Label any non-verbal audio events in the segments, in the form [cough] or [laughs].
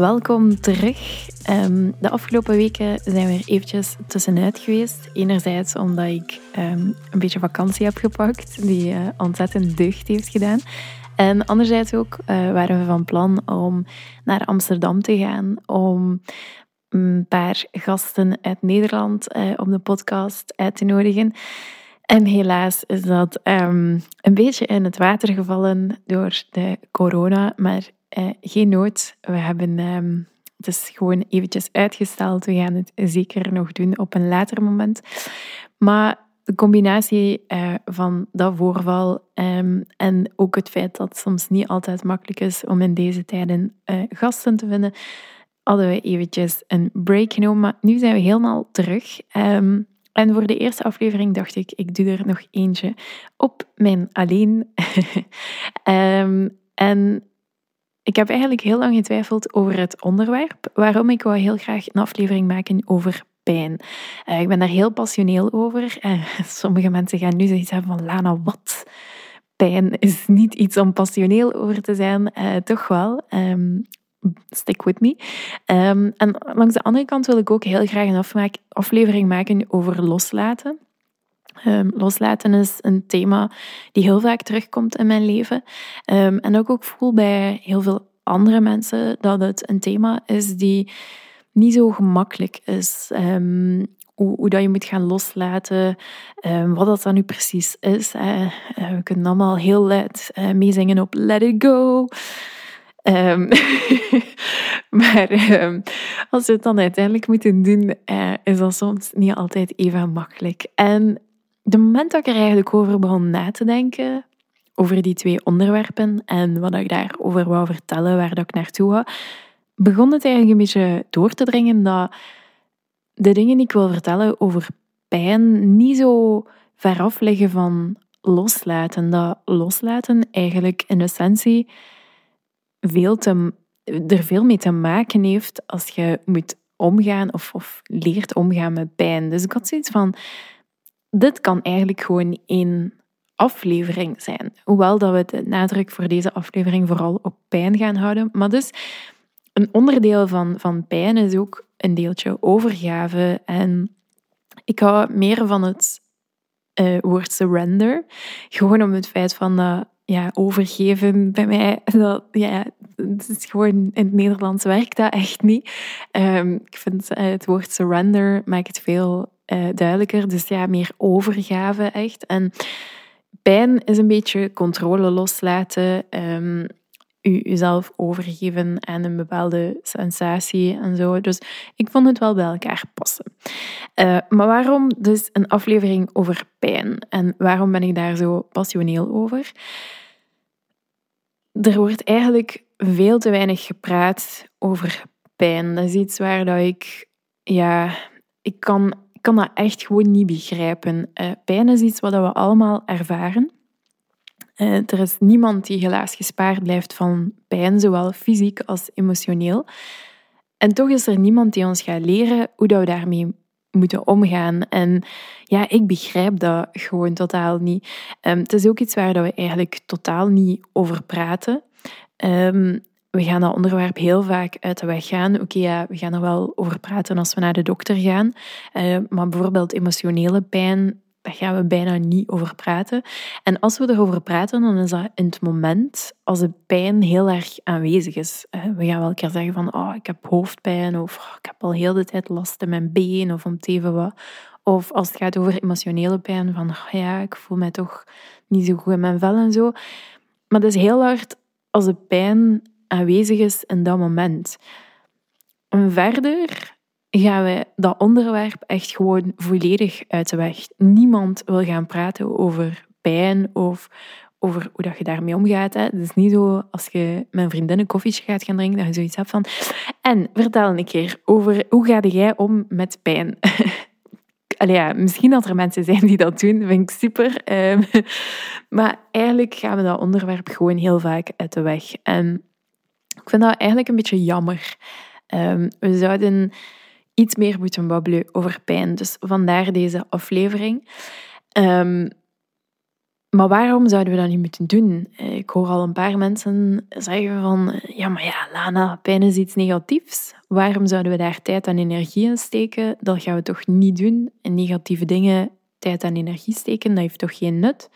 welkom terug. Ehm, de afgelopen weken zijn we er eventjes tussenuit geweest. Enerzijds omdat ik ehm, een beetje vakantie heb gepakt, die uh, ontzettend deugd heeft gedaan. En anderzijds ook uh, waren we van plan om naar Amsterdam te gaan, om een paar gasten uit Nederland uh, op de podcast uit te nodigen. En helaas is dat um, een beetje in het water gevallen door de corona, maar uh, geen nood. We hebben um, het is gewoon eventjes uitgesteld. We gaan het zeker nog doen op een later moment. Maar de combinatie uh, van dat voorval um, en ook het feit dat het soms niet altijd makkelijk is om in deze tijden uh, gasten te vinden, hadden we eventjes een break genomen. Maar nu zijn we helemaal terug. Um, en voor de eerste aflevering dacht ik, ik doe er nog eentje op mijn alleen. [laughs] en ik heb eigenlijk heel lang getwijfeld over het onderwerp, waarom ik wou heel graag een aflevering maken over pijn. Uh, ik ben daar heel passioneel over. Uh, [laughs] sommige mensen gaan nu zoiets hebben van, Lana, wat? Pijn is niet iets om passioneel over te zijn, uh, toch wel. Um, stick with me. Um, en langs de andere kant wil ik ook heel graag een aflevering maken over loslaten. Um, loslaten is een thema die heel vaak terugkomt in mijn leven. Um, en ook ook voel bij heel veel andere mensen dat het een thema is die niet zo gemakkelijk is. Um, hoe, dat je moet gaan loslaten, wat dat dan nu precies is. We kunnen allemaal heel luid uh, meezingen op Let It Go. [laughs] maar als we het dan uiteindelijk moeten doen, uh, is dat soms niet altijd even makkelijk. En de moment dat ik er eigenlijk over begon na te denken, over die twee onderwerpen en wat ik daarover wou vertellen, waar dat ik naartoe ga, begon het eigenlijk een beetje door te dringen dat de dingen die ik wil vertellen over pijn niet zo ver af liggen van loslaten. Dat loslaten eigenlijk in essentie veel te, er veel mee te maken heeft als je moet omgaan of, of leert omgaan met pijn. Dus ik had zoiets van, dit kan eigenlijk gewoon één aflevering zijn. Hoewel dat we de nadruk voor deze aflevering vooral op pijn gaan houden. Maar dus een onderdeel van, van pijn is ook een deeltje overgave. En ik hou meer van het uh, woord surrender. Gewoon om het feit van dat ja, overgeven bij mij, dat, ja, het is gewoon in het Nederlands werkt dat echt niet. Um, ik vind uh, het woord surrender maakt het veel uh, duidelijker. Dus ja, meer overgave echt. En pijn is een beetje controle loslaten, um, u, uzelf overgeven aan een bepaalde sensatie en zo. Dus ik vond het wel bij elkaar passen. Uh, maar waarom dus een aflevering over pijn? En waarom ben ik daar zo passioneel over? Er wordt eigenlijk veel te weinig gepraat over pijn. Dat is iets waar dat ik, ja, ik kan kan dat echt gewoon niet begrijpen. Uh, pijn is iets wat we allemaal ervaren. Uh, er is niemand die helaas gespaard blijft van pijn, zowel fysiek als emotioneel. En toch is er niemand die ons gaat leren hoe dat we daarmee moeten omgaan. En ja, ik begrijp dat gewoon totaal niet. Um, het is ook iets waar dat we eigenlijk totaal niet over praten. Um, we gaan dat onderwerp heel vaak uit de weg gaan. Oké, ja, we gaan er wel over praten als we naar de dokter gaan. Uh, maar bijvoorbeeld emotionele pijn, daar gaan we bijna niet over praten. En als we erover praten, dan is dat in het moment als de pijn heel erg aanwezig is. We gaan wel keer zeggen van, oh, ik heb hoofdpijn, of oh, ik heb al heel de tijd last in mijn been, of om het even wat. Of als het gaat over emotionele pijn, van, oh, ja, ik voel mij toch niet zo goed in mijn vel en zo. Maar het is heel hard als de pijn aanwezig is in dat moment. En verder gaan we dat onderwerp echt gewoon volledig uit de weg. Niemand wil gaan praten over pijn of over hoe dat je daarmee omgaat. Hè. Het is niet zo als je met vriendin een koffietje gaat gaan drinken, dat je zoiets hebt van... En vertel een keer over hoe ga jij om met pijn? [laughs] Allee, ja, misschien dat er mensen zijn die dat doen, vind ik super. Ehm, [laughs] maar eigenlijk gaan we dat onderwerp gewoon heel vaak uit de weg. En ik vind dat eigenlijk een beetje jammer. Um, we zouden iets meer moeten babbelen over pijn. Dus vandaar deze aflevering. Um, Maar waarom zouden we dat niet moeten doen? Ik hoor al een paar mensen zeggen van, ja, maar ja, Lana, pijn is iets negatiefs. Waarom zouden we daar tijd en energie in steken? Dat gaan we toch niet doen. En negatieve dingen tijd en energie steken, dat heeft toch geen nut?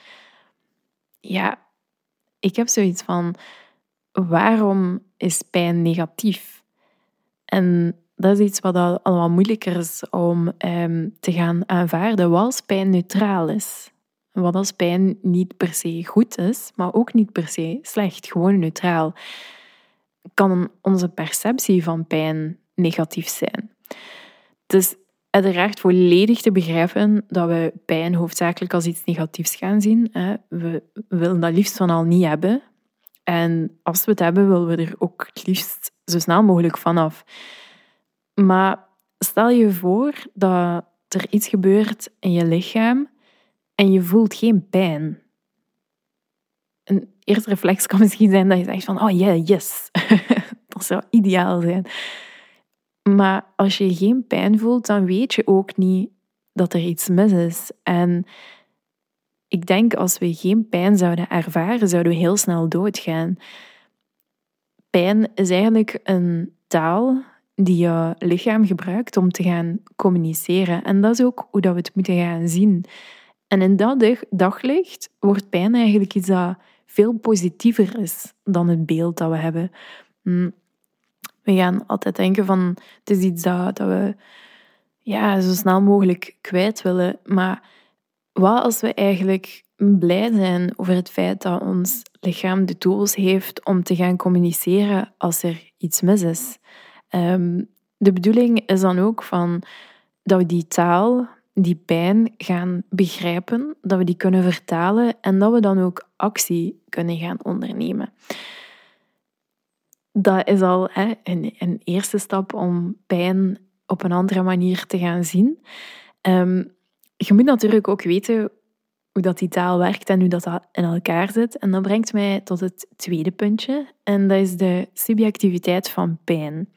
Ja, ik heb zoiets van, waarom is pijn negatief? En dat is iets wat al, wat moeilijker is om um, te gaan aanvaarden. Wat als pijn neutraal is? Wat als pijn niet per se goed is, maar ook niet per se slecht, gewoon neutraal? Kan onze perceptie van pijn negatief zijn? Dus uiteraard volledig te begrijpen dat we pijn hoofdzakelijk als iets negatiefs gaan zien. We willen dat liefst van al niet hebben. En als we het hebben, willen we er ook het liefst zo snel mogelijk vanaf. Maar stel je voor dat er iets gebeurt in je lichaam en je voelt geen pijn. Een eerste reflex kan misschien zijn dat je zegt van, oh yeah, yes. [laughs] dat zou ideaal zijn. Maar als je geen pijn voelt, dan weet je ook niet dat er iets mis is. En ik denk als we geen pijn zouden ervaren, zouden we heel snel doodgaan. Pijn is eigenlijk een taal die je lichaam gebruikt om te gaan communiceren. En dat is ook hoe dat we het moeten gaan zien. En in dat daglicht wordt pijn eigenlijk iets dat veel positiever is dan het beeld dat we hebben. Hm. We gaan altijd denken van het is iets dat, dat we ja, zo snel mogelijk kwijt willen. Maar wat als we eigenlijk blij zijn over het feit dat ons lichaam de tools heeft om te gaan communiceren als er iets mis is? Ehm, de bedoeling is dan ook van dat we die taal, die pijn gaan begrijpen, dat we die kunnen vertalen en dat we dan ook actie kunnen gaan ondernemen dat is al hè, een, een, eerste stap om pijn op een andere manier te gaan zien. Um, je moet natuurlijk ook weten hoe dat die taal werkt en hoe dat, dat in elkaar zit. En dat brengt mij tot het tweede puntje, en dat is de subjectiviteit van pijn.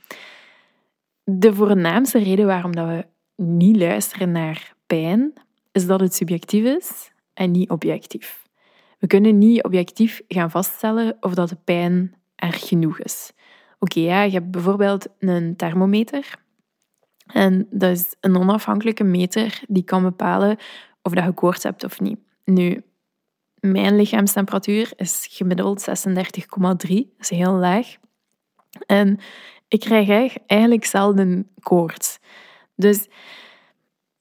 De voornaamste reden waarom dat we niet luisteren naar pijn, is dat het subjectief is en niet objectief. We kunnen niet objectief gaan vaststellen of dat de pijn erg genoeg is. Oké, ja, je hebt bijvoorbeeld een thermometer. En dat is een onafhankelijke meter die kan bepalen of dat je koorts hebt of niet. Nu, mijn lichaamstemperatuur is gemiddeld 36,3. Dat is heel laag. En ik krijg eigenlijk zelden koorts. Dus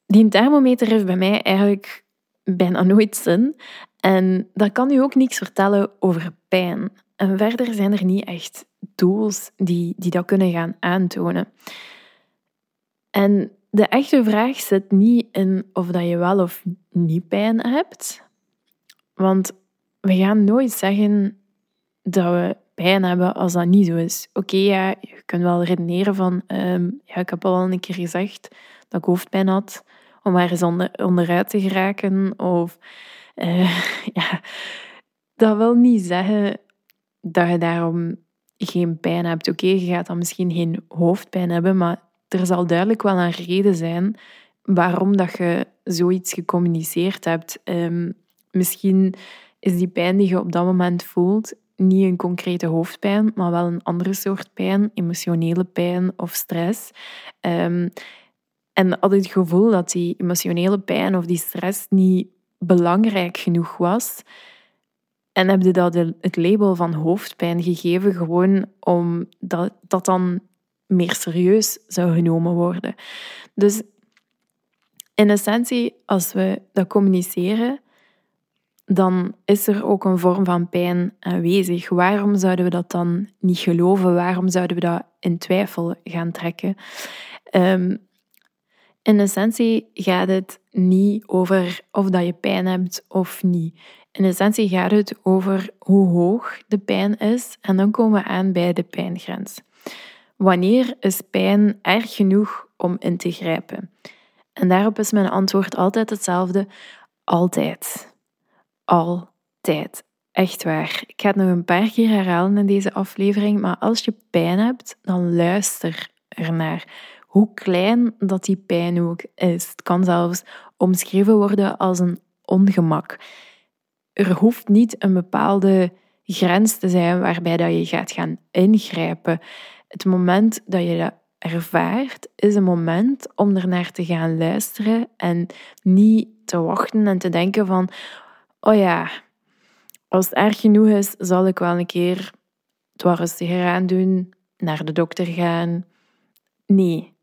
die thermometer heeft bij mij eigenlijk bijna nooit zin. En dat kan u ook niks vertellen over pijn. En verder zijn er niet echt tools die, die dat kunnen gaan aantonen. En de echte vraag zit niet in of dat je wel of niet pijn hebt. Want we gaan nooit zeggen dat we pijn hebben als dat niet zo is. Oké, ja, je kunt wel redeneren van... Ehm, ja, ik heb al een keer gezegd dat ik hoofdpijn had om maar eens onder, onderuit te geraken. Of... Uh, [laughs] ja, dat wil niet zeggen dat je daarom geen pijn hebt. Oké, je gaat dan misschien geen hoofdpijn hebben, maar er zal duidelijk wel een reden zijn waarom dat je zoiets gecommuniceerd hebt. Um, misschien is die pijn die je op dat moment voelt niet een concrete hoofdpijn, maar wel een andere soort pijn, emotionele pijn of stress. Um, en had het gevoel dat die emotionele pijn of die stress niet belangrijk genoeg was, en heb je dat het label van hoofdpijn gegeven gewoon omdat dat dan meer serieus zou genomen worden. Dus in essentie, als we dat communiceren, dan is er ook een vorm van pijn aanwezig. Waarom zouden we dat dan niet geloven? Waarom zouden we dat in twijfel gaan trekken? Um, in essentie gaat het niet over of dat je pijn hebt of niet. In essentie gaat het over hoe hoog de pijn is en dan komen we aan bij de pijngrens. Wanneer is pijn erg genoeg om in te grijpen? En daarop is mijn antwoord altijd hetzelfde: altijd. Altijd. Echt waar. Ik ga het nog een paar keer herhalen in deze aflevering, maar als je pijn hebt, dan luister ernaar. Hoe klein dat die pijn ook is. Het kan zelfs omschreven worden als een ongemak. er hoeft niet een bepaalde grens te zijn waarbij dat je gaat gaan ingrijpen. Het moment dat je dat ervaart, is een moment om er naar te gaan luisteren en niet te wachten en te denken van, oh ja, als het erg genoeg is, zal ik wel een keer het wat rustiger aan doen, naar de dokter gaan. Nee,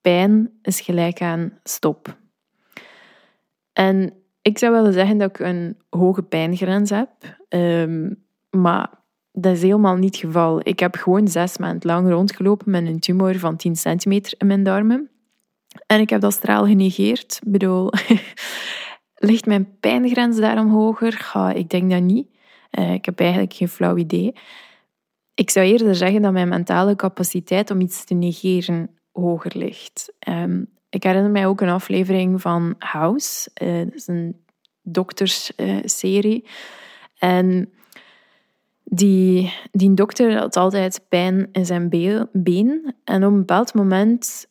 pijn is gelijk aan stop. En ik zou willen zeggen dat ik een hoge pijngrens heb, ehm, maar dat is helemaal niet het geval. Ik heb gewoon zes maanden lang rondgelopen met een tumor van 10 centimeter in mijn darmen. En ik heb dat straal genegeerd. Ik bedoel, [laughs] ligt mijn pijngrens daarom hoger? ik denk dat niet. Uh, ik heb eigenlijk geen flauw idee. Ik zou eerder zeggen dat mijn mentale capaciteit om iets te negeren hoger ligt. Um, ik herinner mij ook een aflevering van House. Uh, dat is een doktersserie. En die, die dokter had altijd pijn in zijn been. En op een bepaald moment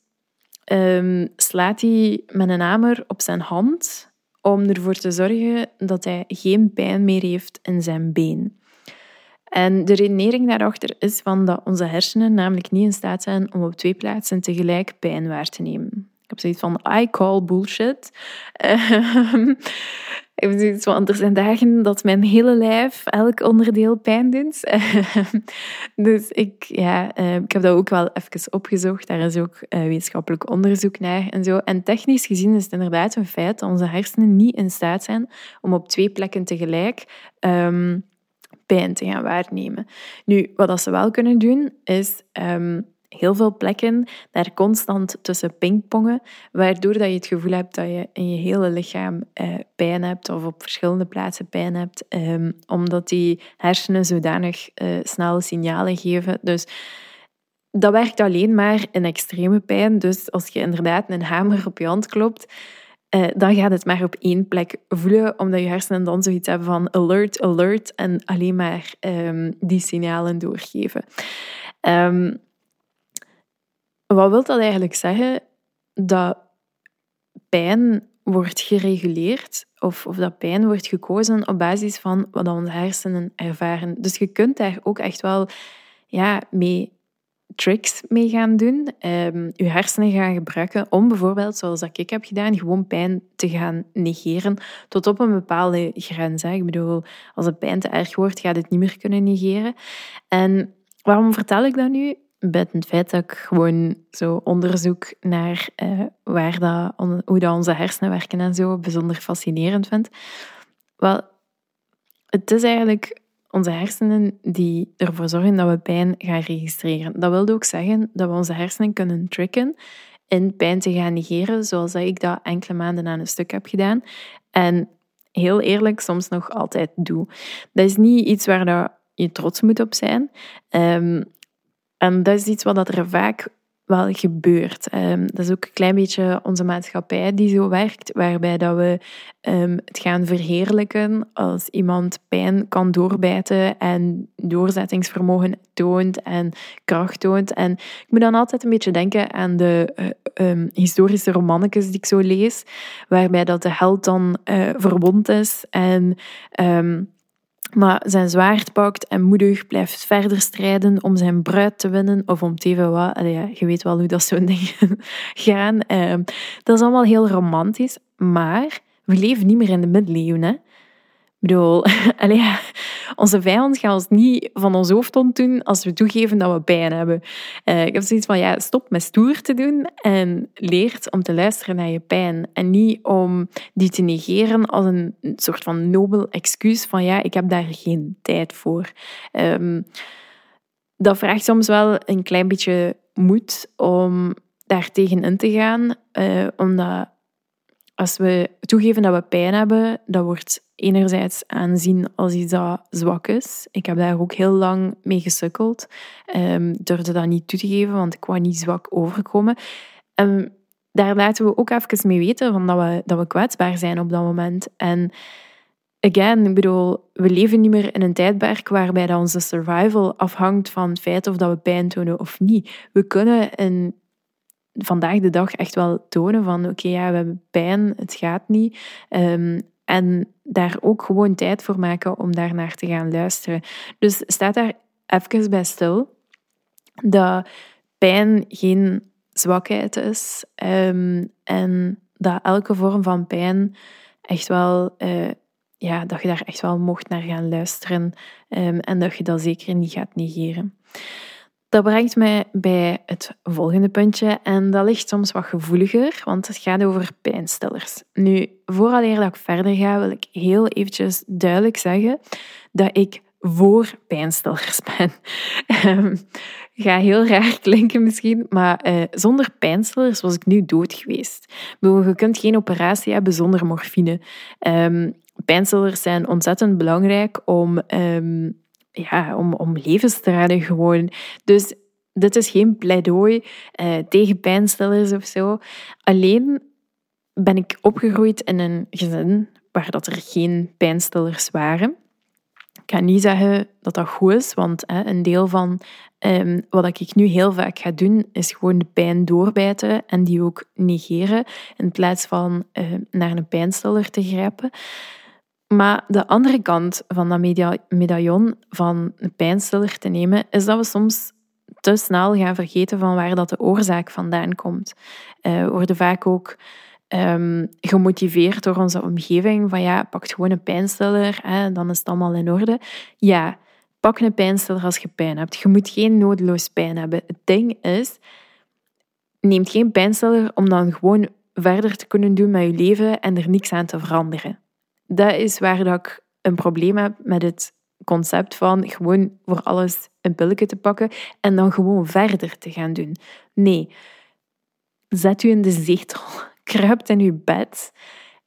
um, slaat hij met een hamer op zijn hand om ervoor te zorgen dat hij geen pijn meer heeft in zijn been. En de redenering daarachter is van dat onze hersenen namelijk niet in staat zijn om op twee plaatsen tegelijk pijn waar te nemen. Ik heb zoiets van, I call bullshit. Ehm, [laughs] ik heb zoiets van, er zijn dagen dat mijn hele lijf, elk onderdeel pijn doet. [laughs] dus ik, ja, eh, ik heb dat ook wel even opgezocht. Daar is ook eh, wetenschappelijk onderzoek naar en zo. En technisch gezien is het inderdaad een feit dat onze hersenen niet in staat zijn om op twee plekken tegelijk ehm, pijn te gaan waarnemen. Nu, wat ze wel kunnen doen, is ehm, heel veel plekken daar constant tussen pingpongen, waardoor dat je het gevoel hebt dat je in je hele lichaam eh, pijn hebt of op verschillende plaatsen pijn hebt, ehm, omdat die hersenen zodanig snelle signalen geven. Dus dat werkt alleen maar in extreme pijn. Dus als je inderdaad een hamer op je hand klopt, uh, dan gaat het maar op één plek voelen, omdat je hersenen dan zoiets hebben van alert, alert en alleen maar ehm, die signalen doorgeven. Um, wat wil dat eigenlijk zeggen? Dat pijn wordt gereguleerd of, of dat pijn wordt gekozen op basis van wat onze hersenen ervaren. Dus je kunt daar ook echt wel ja, mee tricks mee gaan doen. Um, je hersenen gaan gebruiken om bijvoorbeeld, zoals dat ik heb gedaan, gewoon pijn te gaan negeren tot op een bepaalde grens. Ik bedoel, als de pijn te erg wordt, gaat het niet meer kunnen negeren. En waarom vertel ik dat nu? Bij het feit dat ik gewoon zo onderzoek naar uh, waar dat, hoe dat onze hersenen werken en zo bijzonder fascinerend vind. Wel, het is eigenlijk onze hersenen die ervoor zorgen dat we pijn gaan registreren. Dat wil ook zeggen dat we onze hersenen kunnen tricken in pijn te gaan negeren, zoals ik dat enkele maanden aan een stuk heb gedaan. En heel eerlijk, soms nog altijd doe. Dat is niet iets waar je trots moet op zijn. Um, en dat is iets wat er vaak wel gebeurt. Um, dat is ook een klein beetje onze maatschappij die zo werkt, waarbij dat we um, het gaan verheerlijken als iemand pijn kan doorbijten en doorzettingsvermogen toont en kracht toont. En ik moet dan altijd een beetje denken aan de uh, historische romannetjes die ik zo lees, waarbij dat de held dan uh, verwond is en maar zijn zwaard pakt en moedig blijft verder strijden om zijn bruid te winnen of om te wat. ja, je weet wel hoe dat zo'n [laughs] dingen gaan. Uh, dat is allemaal heel romantisch, maar we leven niet meer in de middeleeuwen. Hè? Ik bedoel, [laughs] onze vijand gaat ons niet van ons hoofd ontdoen als we toegeven dat we pijn hebben. Uh, ik heb zoiets van, ja, stop met stoer te doen en leert om te luisteren naar je pijn. En niet om die te negeren als een soort van nobel excuus van, ja, ik heb daar geen tijd voor. Um, dat vraagt soms wel een klein beetje moed om daar tegen in te gaan, uh, omdat als we toegeven dat we pijn hebben, dat wordt enerzijds aanzien als iets dat zwak is. Ik heb daar ook heel lang mee gesukkeld. Um, durfde dat niet toe te geven, want ik wou niet zwak overkomen. En daar laten we ook even mee weten van dat, we, dat we kwetsbaar zijn op dat moment. En again, ik bedoel, we leven niet meer in een tijdperk waarbij dat onze survival afhangt van het feit of dat we pijn tonen of niet. We kunnen in vandaag de dag echt wel tonen van oké, ja, we hebben pijn, het gaat niet. Um, en daar ook gewoon tijd voor maken om daar naar te gaan luisteren. Dus staat daar even bij stil dat pijn geen zwakheid is ehm, en dat elke vorm van pijn echt wel, uh, ja, dat je daar echt wel mocht naar gaan luisteren um, en dat je dat zeker niet gaat negeren. Dat brengt mij bij het volgende puntje en dat ligt soms wat gevoeliger, want het gaat over pijnstillers. Nu, vooraleer dat ik verder ga, wil ik heel eventjes duidelijk zeggen dat ik voor pijnstillers [laughs] ben. Um, ga heel raar klinken misschien, maar uh, zonder pijnstillers was ik nu dood geweest. Je kunt geen operatie hebben zonder morfine. Um, pijnstillers zijn ontzettend belangrijk om um, ja, om, om levens te redden gewoon. Dus dit is geen pleidooi uh, tegen pijnstillers of zo. Alleen ben ik opgegroeid in een gezin waar dat er geen pijnstillers waren. Ik ga niet zeggen dat dat goed is, want hè, een deel van um, wat ik nu heel vaak ga doen, is gewoon de pijn doorbijten en die ook negeren, in plaats van uh, naar een pijnstiller te grijpen. Maar de andere kant van dat medaillon van een pijnstiller te nemen, is dat we soms te snel gaan vergeten van waar dat de oorzaak vandaan komt. Uh, we worden vaak ook um, gemotiveerd door onze omgeving van ja, pak gewoon een pijnstiller, hè, dan is het allemaal in orde. Ja, pak een pijnstiller als je pijn hebt. Je moet geen nodeloos pijn hebben. Het ding is, neem geen pijnstiller om dan gewoon verder te kunnen doen met je leven en er niks aan te veranderen dat is waar dat ik een probleem heb met het concept van gewoon voor alles een pilletje te pakken en dan gewoon verder te gaan doen. Nee, zet u in de zetel, [laughs] kruipt in uw bed,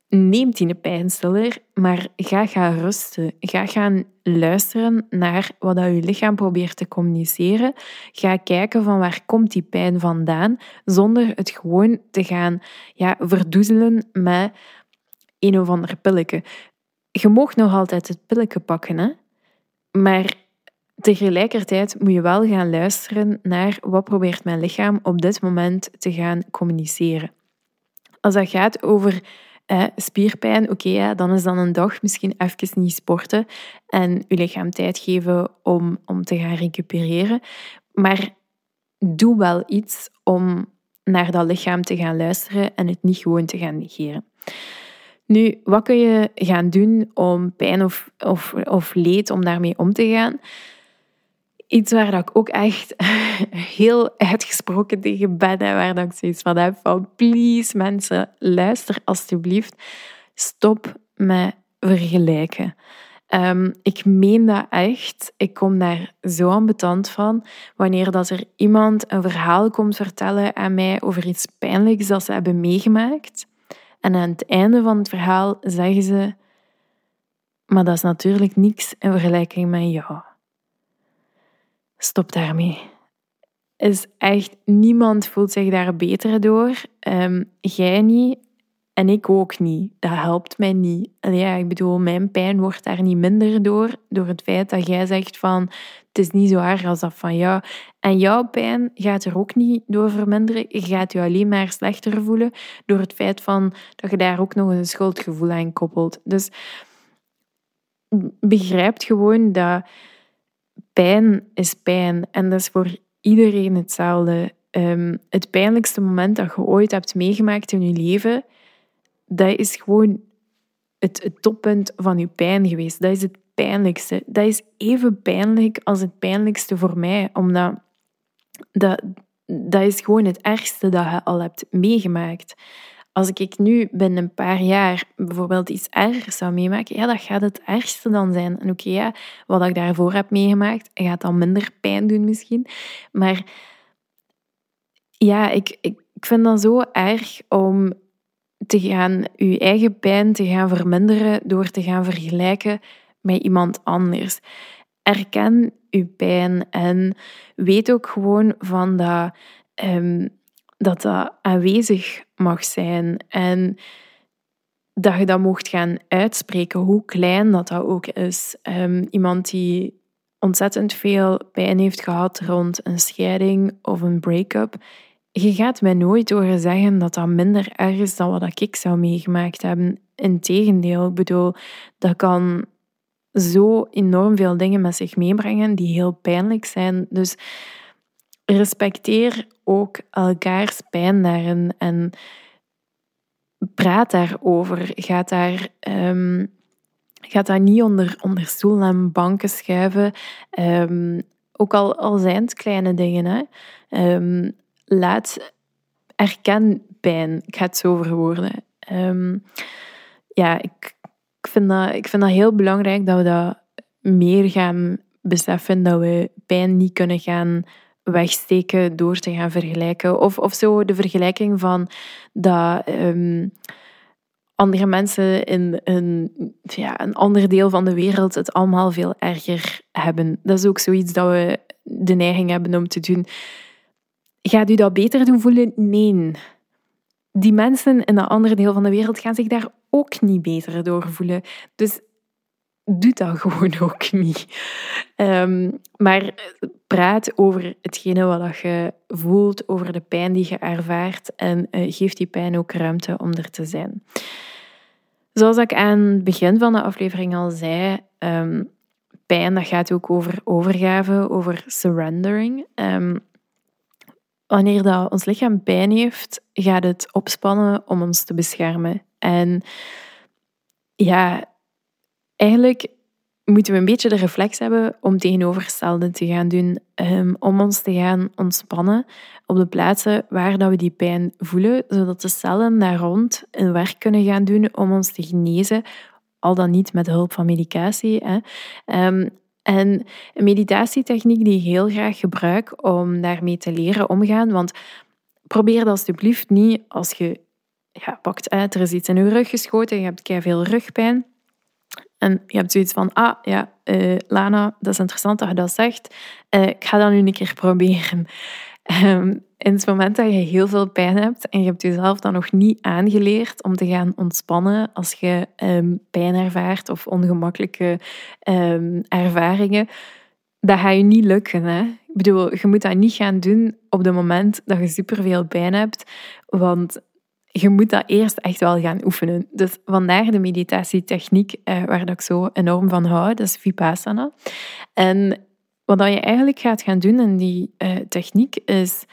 neemt die pijnstiller, maar ga gaan rusten. Ga gaan luisteren naar wat dat je lichaam probeert te communiceren. Ga kijken van waar komt die pijn vandaan, zonder het gewoon te gaan ja, verdoezelen met een of ander pilletje. Je mag nog altijd het pilletje pakken, hè? maar tegelijkertijd moet je wel gaan luisteren naar wat probeert mijn lichaam op dit moment te gaan communiceren. Als dat gaat over spierpijn, oké, ja, dan is dan een dag misschien even niet sporten en je lichaam tijd geven om, om te gaan recupereren. Maar doe wel iets om naar dat lichaam te gaan luisteren en het niet gewoon te gaan negeren. Nu, wat kun je gaan doen om pijn of, of, of leed, om daarmee om te gaan? Iets waar dat ik ook echt [laughs] heel uitgesproken tegen ben en waar dat ik zoiets van heb van please mensen, luister alstublieft. Stop met vergelijken. Um, ik meen dat echt. Ik kom daar zo ambetant van. Wanneer dat er iemand een verhaal komt vertellen aan mij over iets pijnlijks dat ze hebben meegemaakt en aan het einde van het verhaal zeggen ze: Maar dat is natuurlijk niks in vergelijking met jou. Stop daarmee. Is echt niemand voelt zich daar beter door. Um, jij niet en ik ook niet. Dat helpt mij niet. Ja, ik bedoel, mijn pijn wordt daar niet minder door. Door het feit dat jij zegt van het is niet zo erg als dat van jou. En jouw pijn gaat er ook niet door verminderen. Je gaat je alleen maar slechter voelen door het feit van dat je daar ook nog een schuldgevoel aan koppelt. Dus begrijp gewoon dat pijn is pijn. En dat is voor iedereen hetzelfde. Um, het pijnlijkste moment dat je ooit hebt meegemaakt in je leven dat is gewoon het, het toppunt van je pijn geweest. Dat is het pijnlijkste. Dat is even pijnlijk als het pijnlijkste voor mij, omdat dat, dat is gewoon het ergste dat je al hebt meegemaakt. Als ik nu binnen een paar jaar bijvoorbeeld iets ergers zou meemaken, ja, dat gaat het ergste dan zijn. En oké, ja, wat ik daarvoor heb meegemaakt, gaat dan minder pijn doen misschien. Maar ja, ik, ik, ik vind dat zo erg om te gaan, je eigen pijn te gaan verminderen door te gaan vergelijken met iemand anders. Erken je pijn en weet ook gewoon van dat, um, dat dat aanwezig mag zijn en dat je dat mocht gaan uitspreken, hoe klein dat dat ook is. Um, iemand die ontzettend veel pijn heeft gehad rond een scheiding of een break-up, je gaat mij nooit horen zeggen dat dat minder erg is dan wat ik zou meegemaakt hebben. Integendeel, ik bedoel, dat kan zo enorm veel dingen met zich meebrengen die heel pijnlijk zijn. Dus respecteer ook elkaars pijn daarin en praat daarover. Gaat daar, um, daar niet onder, onder stoel en banken schuiven. Um, ook al, al zijn het kleine dingen. Hè. Um, laat, erken pijn. Ik ga het zo verwoorden. ja, ik, ik, vind dat, ik vind dat heel belangrijk dat we dat meer gaan beseffen. Dat we pijn niet kunnen gaan wegsteken door te gaan vergelijken. Of, of zo de vergelijking van dat um, andere mensen in een, ja, een ander deel van de wereld het allemaal veel erger hebben. Dat is ook zoiets dat we de neiging hebben om te doen. Gaat u dat beter doen voelen? Nee. Die mensen in dat andere deel van de wereld gaan zich daar ook niet beter door voelen. Dus doe dat [laughs] gewoon ook niet. Ehm, maar praat over hetgene wat je voelt, over de pijn die je ervaart en uh, geef die pijn ook ruimte om er te zijn. Zoals ik aan het begin van de aflevering al zei, um, pijn dat gaat ook over overgave, over surrendering. Um, wanneer dat ons lichaam pijn heeft, gaat het opspannen om ons te beschermen. En ja, eigenlijk moeten we een beetje de reflex hebben om tegenovergestelde te gaan doen. Ehm, om ons te gaan ontspannen op de plaatsen waar dat we die pijn voelen, zodat de cellen daar rond een werk kunnen gaan doen om ons te genezen, al dan niet met hulp van medicatie. Hè. Um, en een meditatietechniek die ik heel graag gebruik om daarmee te leren omgaan, want probeer dat alsjeblieft niet als je ja, pakt uit, er is iets in je rug geschoten, je hebt veel rugpijn en je hebt zoiets van, ah ja, uh, Lana, dat is interessant dat je dat zegt. Uh, ik ga dat nu een keer proberen. Um, in het moment dat je heel veel pijn hebt en je hebt jezelf dan nog niet aangeleerd om te gaan ontspannen als je um, pijn ervaart of ongemakkelijke um, ervaringen, dat gaat je niet lukken. Hè? Ik bedoel, je moet dat niet gaan doen op het moment dat je superveel pijn hebt, want je moet dat eerst echt wel gaan oefenen. Dus vandaar de meditatietechniek eh, waar ik zo enorm van hou, dat is Vipassana. En wat je eigenlijk gaat gaan doen in die uh, techniek is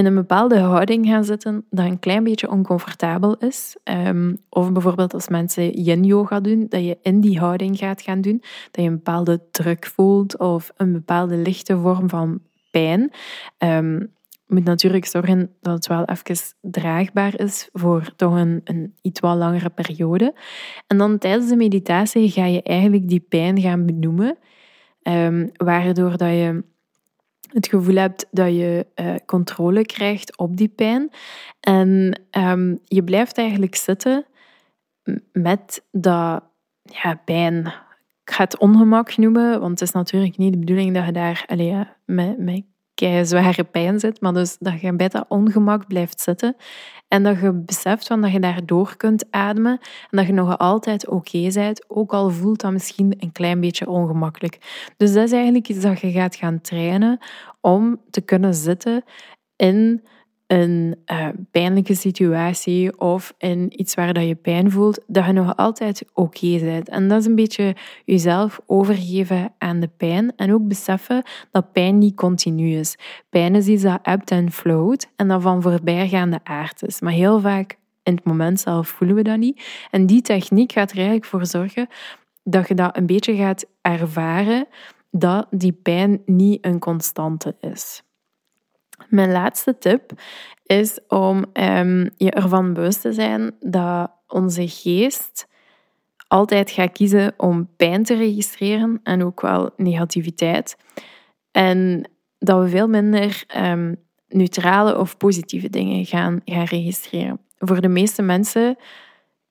in een bepaalde houding gaan zitten dat een klein beetje oncomfortabel is. Um, of bijvoorbeeld als mensen yin-yoga doen, dat je in die houding gaat gaan doen, dat je een bepaalde druk voelt of een bepaalde lichte vorm van pijn. Um, moet natuurlijk zorgen dat het wel even draagbaar is voor toch een, een iets wat langere periode. En dan tijdens de meditatie ga je eigenlijk die pijn gaan benoemen, um, waardoor dat je het gevoel hebt dat je uh, controle krijgt op die pijn. En um, je blijft eigenlijk zitten met dat ja, pijn. Ik ga het ongemak noemen, want het is natuurlijk niet de bedoeling dat je daar allez, met, met zware pijn zit, maar dus dat je bij dat ongemak blijft zitten en dat je beseft van dat je daardoor kunt ademen en dat je nog altijd oké bent, ook al voelt dat misschien een klein beetje ongemakkelijk. Dus dat is eigenlijk iets dat je gaat gaan trainen om te kunnen zitten in een uh, pijnlijke situatie of in iets waar dat je pijn voelt, dat je nog altijd oké bent. En dat is een beetje jezelf overgeven aan de pijn en ook beseffen dat pijn niet continu is. Pijn is iets dat ebbed en flowt en dat van voorbijgaande aard is. Maar heel vaak in het moment zelf voelen we dat niet. En die techniek gaat er eigenlijk voor zorgen dat je dat een beetje gaat ervaren dat die pijn niet een constante is. Mijn laatste tip is om um, je ervan bewust te zijn dat onze geest altijd gaat kiezen om pijn te registreren en ook wel negativiteit. En dat we veel minder um, neutrale of positieve dingen gaan, gaan registreren. Voor de meeste mensen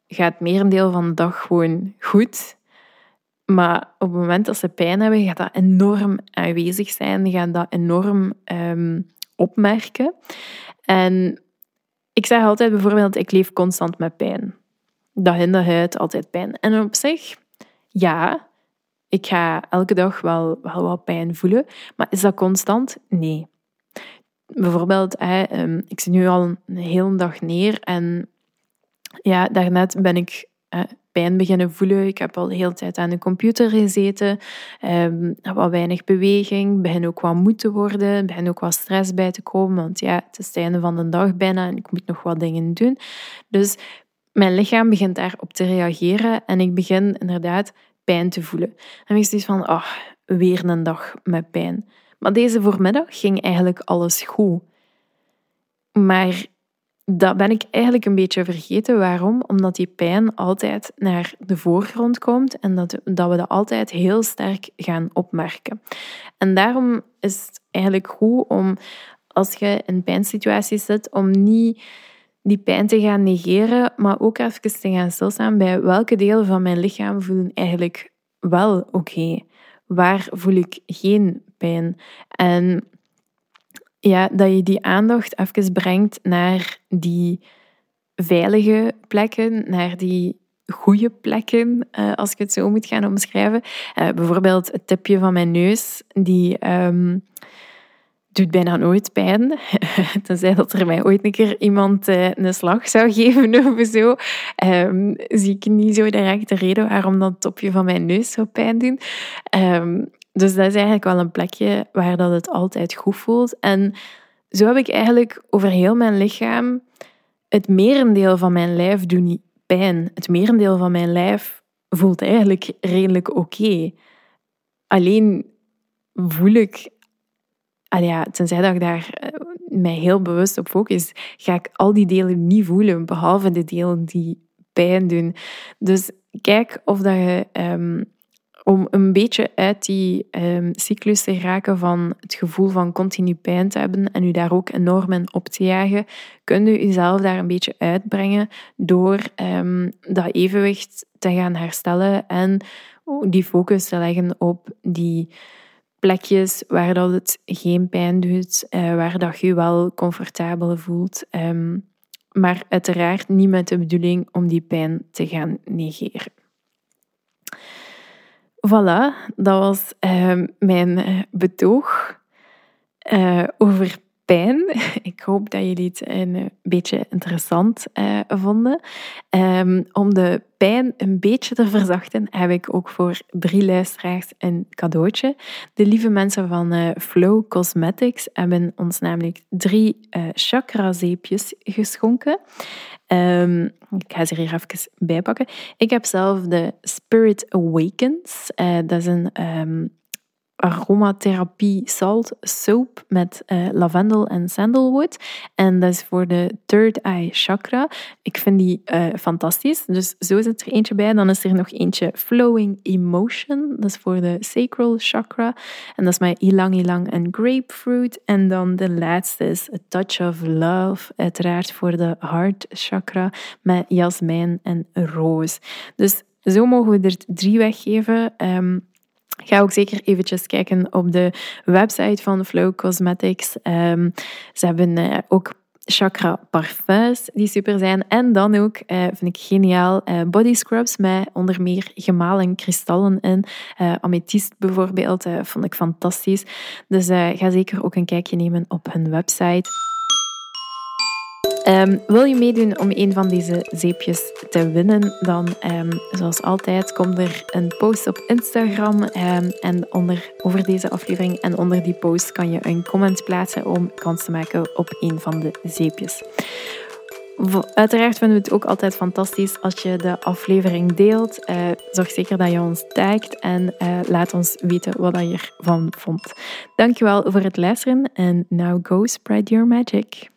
gaat het merendeel van de dag gewoon goed. Maar op het moment dat ze pijn hebben, gaat dat enorm aanwezig zijn, gaat dat enorm um, opmerken. En ik zeg altijd bijvoorbeeld, ik leef constant met pijn. Dag in de huid, altijd pijn. En op zich, ja, ik ga elke dag wel, wel wat pijn voelen. Maar is dat constant? Nee. bijvoorbeeld, ehm, ik zit nu al een hele dag neer en ja, daarnet ben ik beginnen voelen. Ik heb al de hele tijd aan de computer gezeten, um, wat weinig beweging, begin ook wat moe te worden, begin ook wat stress bij te komen, want ja, het is het einde van de dag bijna en ik moet nog wat dingen doen. Dus mijn lichaam begint daarop te reageren en ik begin inderdaad pijn te voelen. En ik zoiets van, oh, weer een dag met pijn. Maar deze voormiddag ging eigenlijk alles goed. Maar dat ben ik eigenlijk een beetje vergeten. Waarom? Omdat die pijn altijd naar de voorgrond komt en dat, dat we dat altijd heel sterk gaan opmerken. En daarom is het eigenlijk goed om, als je in pijnsituaties zit, om niet die pijn te gaan negeren, maar ook even te gaan stilstaan bij welke delen van mijn lichaam voelen eigenlijk wel oké. Waar voel ik geen pijn? En ja, dat je die aandacht even brengt naar die veilige plekken, naar die goede plekken, uh, als ik het zo moet gaan omschrijven. Uh, bijvoorbeeld het tipje van mijn neus, die um, doet bijna nooit pijn. [laughs] Tenzij dat er mij ooit een keer iemand uh, een slag zou [laughs] geven of zo, um, zie ik niet zo direct de reden waarom dat topje van mijn neus zou pijn doen. Um, dus dat is eigenlijk wel een plekje waar dat het altijd goed voelt. En zo heb ik eigenlijk over heel mijn lichaam het merendeel van mijn lijf doet niet pijn. Het merendeel van mijn lijf voelt eigenlijk redelijk oké. Alleen voel ik, ja, tenzij dat ik daar eh, mij heel bewust op focus, ga ik al die delen niet voelen, behalve de delen die pijn doen. Dus kijk of dat je um, om een beetje uit die um, cyclus te raken van het gevoel van continu pijn te hebben en u daar ook enorm in op te jagen, kunt u uzelf daar een beetje uitbrengen door um, dat evenwicht te gaan herstellen en die focus te leggen op die plekjes waar dat het geen pijn doet, uh, waar dat je wel comfortabel voelt. Um, maar uiteraard niet met de bedoeling om die pijn te gaan negeren. Voilà, dat was uh, mijn eh, betoog uh, over pijn. [laughs] Ik hoop dat jullie het een beetje interessant uh, vonden. Um, om de pijn een beetje te verzachten, heb ik ook voor drie luisteraars een cadeautje. De lieve mensen van Flow Cosmetics hebben ons namelijk drie chakra-zeepjes geschonken. Um, ik ga ze er hier even bijpakken. Ik heb zelf de Spirit Awakens. Uh, dat is een um, aromatherapie salt soap met uh, lavendel en sandalwood. En dat is voor de third eye chakra. Ik vind die uh, fantastisch. Dus zo zit er eentje bij. Dan is er nog eentje Flowing Emotion. Dat is voor de sacral chakra. En dat is met ilang ilang en grapefruit. En dan de laatste is A Touch of Love. Uiteraard voor de heart chakra met jasmijn en roos. Dus zo mogen we er drie weggeven. Um, Ga ook zeker eventjes kijken op de website van Flow Cosmetics. Um, ze hebben uh, ook chakra parfums die super zijn. En dan ook, uh, vind ik geniaal, uh, body scrubs met onder meer gemalen kristallen in. Uh, amethyst bijvoorbeeld, vond ik fantastisch. Dus ga zeker ook een kijkje nemen op hun website. Um, wil je meedoen om een van deze zeepjes te winnen, dan um, zoals altijd komt er een post op Instagram um, en onder, over deze aflevering. En onder die post kan je een comment plaatsen om kans te maken op een van de zeepjes. Uiteraard vinden we het ook altijd fantastisch als je de aflevering deelt. Uh, zorg zeker dat je ons tagt en uh, laat ons weten wat je ervan vond. Dankjewel voor het luisteren en now go spread your magic.